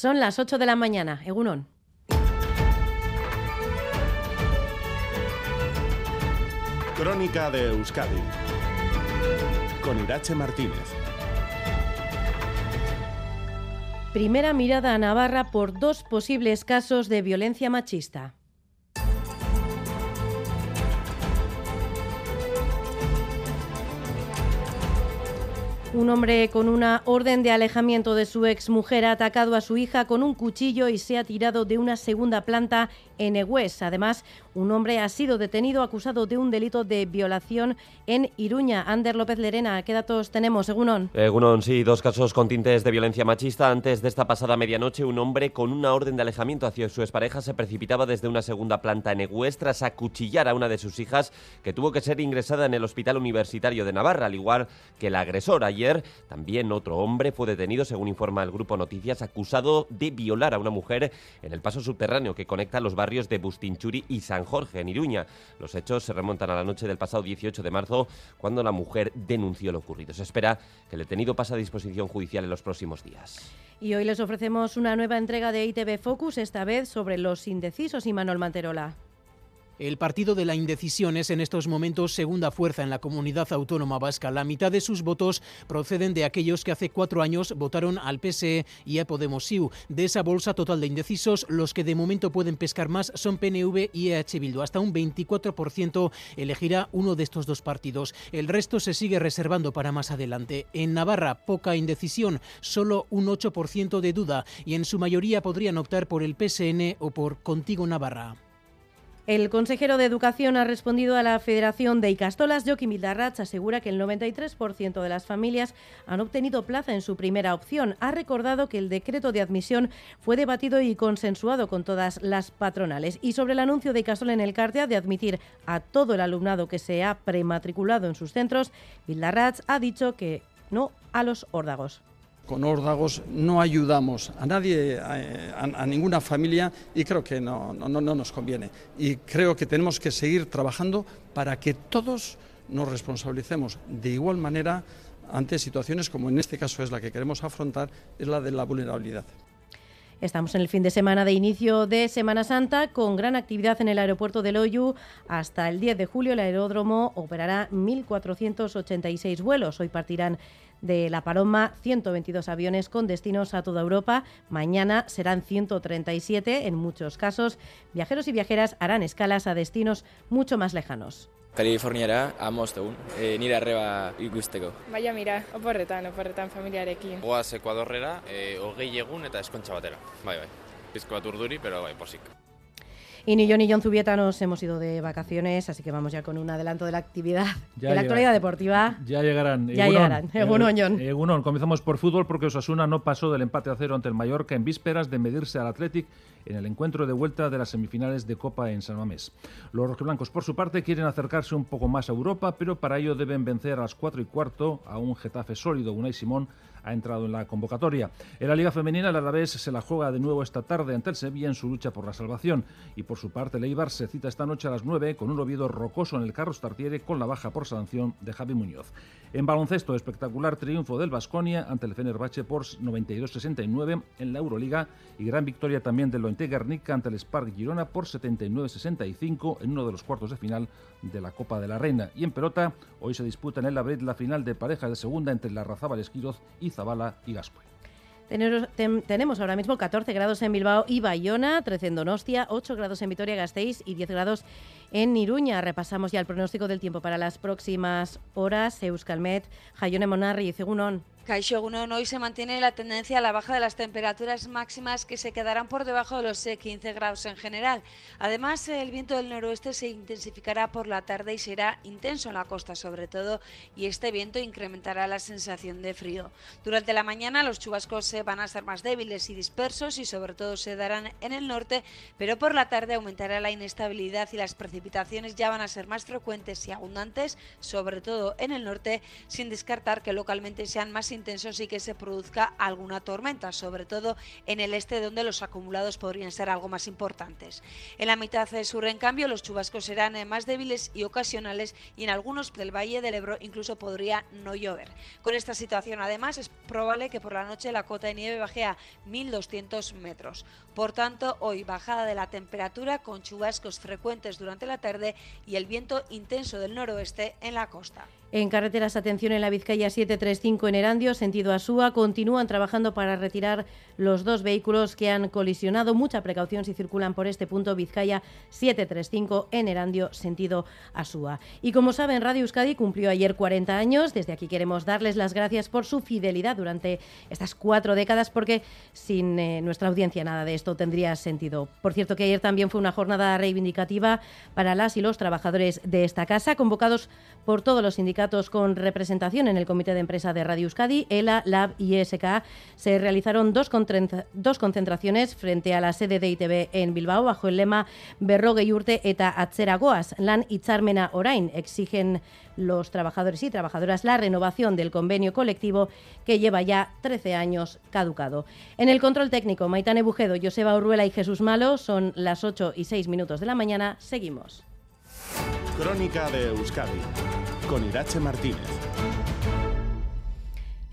Son las 8 de la mañana. Egunon. Crónica de Euskadi con Irache Martínez. Primera mirada a Navarra por dos posibles casos de violencia machista. Un hombre con una orden de alejamiento de su exmujer ha atacado a su hija con un cuchillo y se ha tirado de una segunda planta en Egués. Además, un hombre ha sido detenido acusado de un delito de violación en Iruña. Ander López Lerena, ¿qué datos tenemos, Egunon? Egunon, sí, dos casos con tintes de violencia machista. Antes de esta pasada medianoche, un hombre con una orden de alejamiento hacia su expareja se precipitaba desde una segunda planta en Egués tras acuchillar a una de sus hijas que tuvo que ser ingresada en el Hospital Universitario de Navarra, al igual que la agresor. Ayer también otro hombre fue detenido, según informa el Grupo Noticias, acusado de violar a una mujer en el paso subterráneo que conecta los barrios de Bustinchuri y San Jorge, en Iruña. Los hechos se remontan a la noche del pasado 18 de marzo, cuando la mujer denunció lo ocurrido. Se espera que el detenido pase a disposición judicial en los próximos días. Y hoy les ofrecemos una nueva entrega de ITV Focus, esta vez sobre los indecisos y Manuel Manterola. El partido de la indecisión es en estos momentos segunda fuerza en la comunidad autónoma vasca. La mitad de sus votos proceden de aquellos que hace cuatro años votaron al PSE y a Podemos-IU. De esa bolsa total de indecisos, los que de momento pueden pescar más son PNV y EH Bildu. Hasta un 24% elegirá uno de estos dos partidos. El resto se sigue reservando para más adelante. En Navarra, poca indecisión, solo un 8% de duda y en su mayoría podrían optar por el PSN o por Contigo Navarra. El consejero de Educación ha respondido a la Federación de Icastolas. Joaquín Mildarrach asegura que el 93% de las familias han obtenido plaza en su primera opción. Ha recordado que el decreto de admisión fue debatido y consensuado con todas las patronales. Y sobre el anuncio de Icastola en el Cartea de admitir a todo el alumnado que se ha prematriculado en sus centros, Mildarrach ha dicho que no a los órdagos con órdagos no ayudamos a nadie, a, ninguna familia y creo que no, no, no nos conviene. Y creo que tenemos que seguir trabajando para que todos nos responsabilicemos de igual manera ante situaciones como en este caso es la que queremos afrontar, es la de la vulnerabilidad. Estamos en el fin de semana de inicio de Semana Santa con gran actividad en el aeropuerto de Loyu. Hasta el 10 de julio el aeródromo operará 1.486 vuelos. Hoy partirán de La Paloma 122 aviones con destinos a toda Europa. Mañana serán 137. En muchos casos, viajeros y viajeras harán escalas a destinos mucho más lejanos. Kaliforniara amost egun, e, nire arreba ikusteko. Baina mira, oporretan, oporretan familiarekin. Goaz Ekuadorrera, e, hogei egun eta eskontxa batera. Bai, bai. Pizko bat urduri, pero bai, posik. Y ni yo ni John Zubieta nos hemos ido de vacaciones, así que vamos ya con un adelanto de la actividad, Ya de la actualidad deportiva. Ya llegarán. Ya Egunon. llegarán. Egunon. Eh, Egunon. Comenzamos por fútbol porque Osasuna no pasó del empate a cero ante el Mallorca en vísperas de medirse al Athletic en el encuentro de vuelta de las semifinales de Copa en San Mamés. Los rojiblancos, por su parte, quieren acercarse un poco más a Europa, pero para ello deben vencer a las 4 y cuarto a un Getafe sólido. Unai Simón ha entrado en la convocatoria. En la Liga Femenina, el Alavés se la juega de nuevo esta tarde ante el Sevilla en su lucha por la salvación. Y por su parte, el Eibar se cita esta noche a las 9 con un Oviedo rocoso en el Carlos Tartiere con la baja por sanción de Javi Muñoz. En baloncesto, espectacular triunfo del Vasconia ante el Fenerbahce por 92-69 en la Euroliga y gran victoria también del Lointe Guernica ante el Spark Girona por 79-65 en uno de los cuartos de final de la Copa de la Reina. Y en pelota, hoy se disputa en el Labrit la final de pareja de segunda entre la Razábal Esquiroz y Zabala y Gascoy. Tenemos ahora mismo 14 grados en Bilbao y Bayona, 13 en Donostia, 8 grados en Vitoria-Gasteiz y 10 grados en Iruña. Repasamos ya el pronóstico del tiempo para las próximas horas. Euskalmet, Jaione Monarri y Cegunón. Caixo Egunon, hoy se mantiene la tendencia a la baja de las temperaturas máximas que se quedarán por debajo de los eh, 15 grados en general. Además, el viento del noroeste se intensificará por la tarde y será intenso en la costa sobre todo y este viento incrementará la sensación de frío. Durante la mañana los chubascos eh, van a ser más débiles y dispersos y sobre todo se darán en el norte, pero por la tarde aumentará la inestabilidad y las precipitaciones precipitaciones ya van a ser más frecuentes y abundantes, sobre todo en el norte, sin descartar que localmente sean más intensos y que se produzca alguna tormenta, sobre todo en el este donde los acumulados podrían ser algo más importantes. En la mitad sur, en cambio, los chubascos serán eh, más débiles y ocasionales y en algunos del Valle del Ebro incluso podría no llover. Con esta situación, además, es probable que por la noche la cota de nieve baje a 1.200 metros. Por tanto, hoy bajada de la temperatura con chubascos frecuentes durante la tarde y el viento intenso del noroeste en la costa. En carreteras, atención en la Vizcaya 735 en Erandio, sentido Asúa, continúan trabajando para retirar los dos vehículos que han colisionado. Mucha precaución si circulan por este punto Vizcaya 735 en Erandio, sentido Asúa. Y como saben, Radio Euskadi cumplió ayer 40 años. Desde aquí queremos darles las gracias por su fidelidad durante estas cuatro décadas, porque sin eh, nuestra audiencia nada de esto tendría sentido. Por cierto, que ayer también fue una jornada reivindicativa para las y los trabajadores de esta casa, convocados por todos los sindicatos con representación en el Comité de Empresa de Radio Euskadi, ELA, LAB y SK, se realizaron dos, concentraciones frente a la sede de ITV en Bilbao bajo el lema Berroge urte eta atzeragoaz, lan itzarmena orain. Exigen los trabajadores y trabajadoras la renovación del convenio colectivo que lleva ya 13 años caducado. En el control técnico, Maitane Bujedo, Joseba Urruela y Jesús Malo, son las 8 y 6 minutos de la mañana. Seguimos. Crónica de Euskadi con Irache Martínez.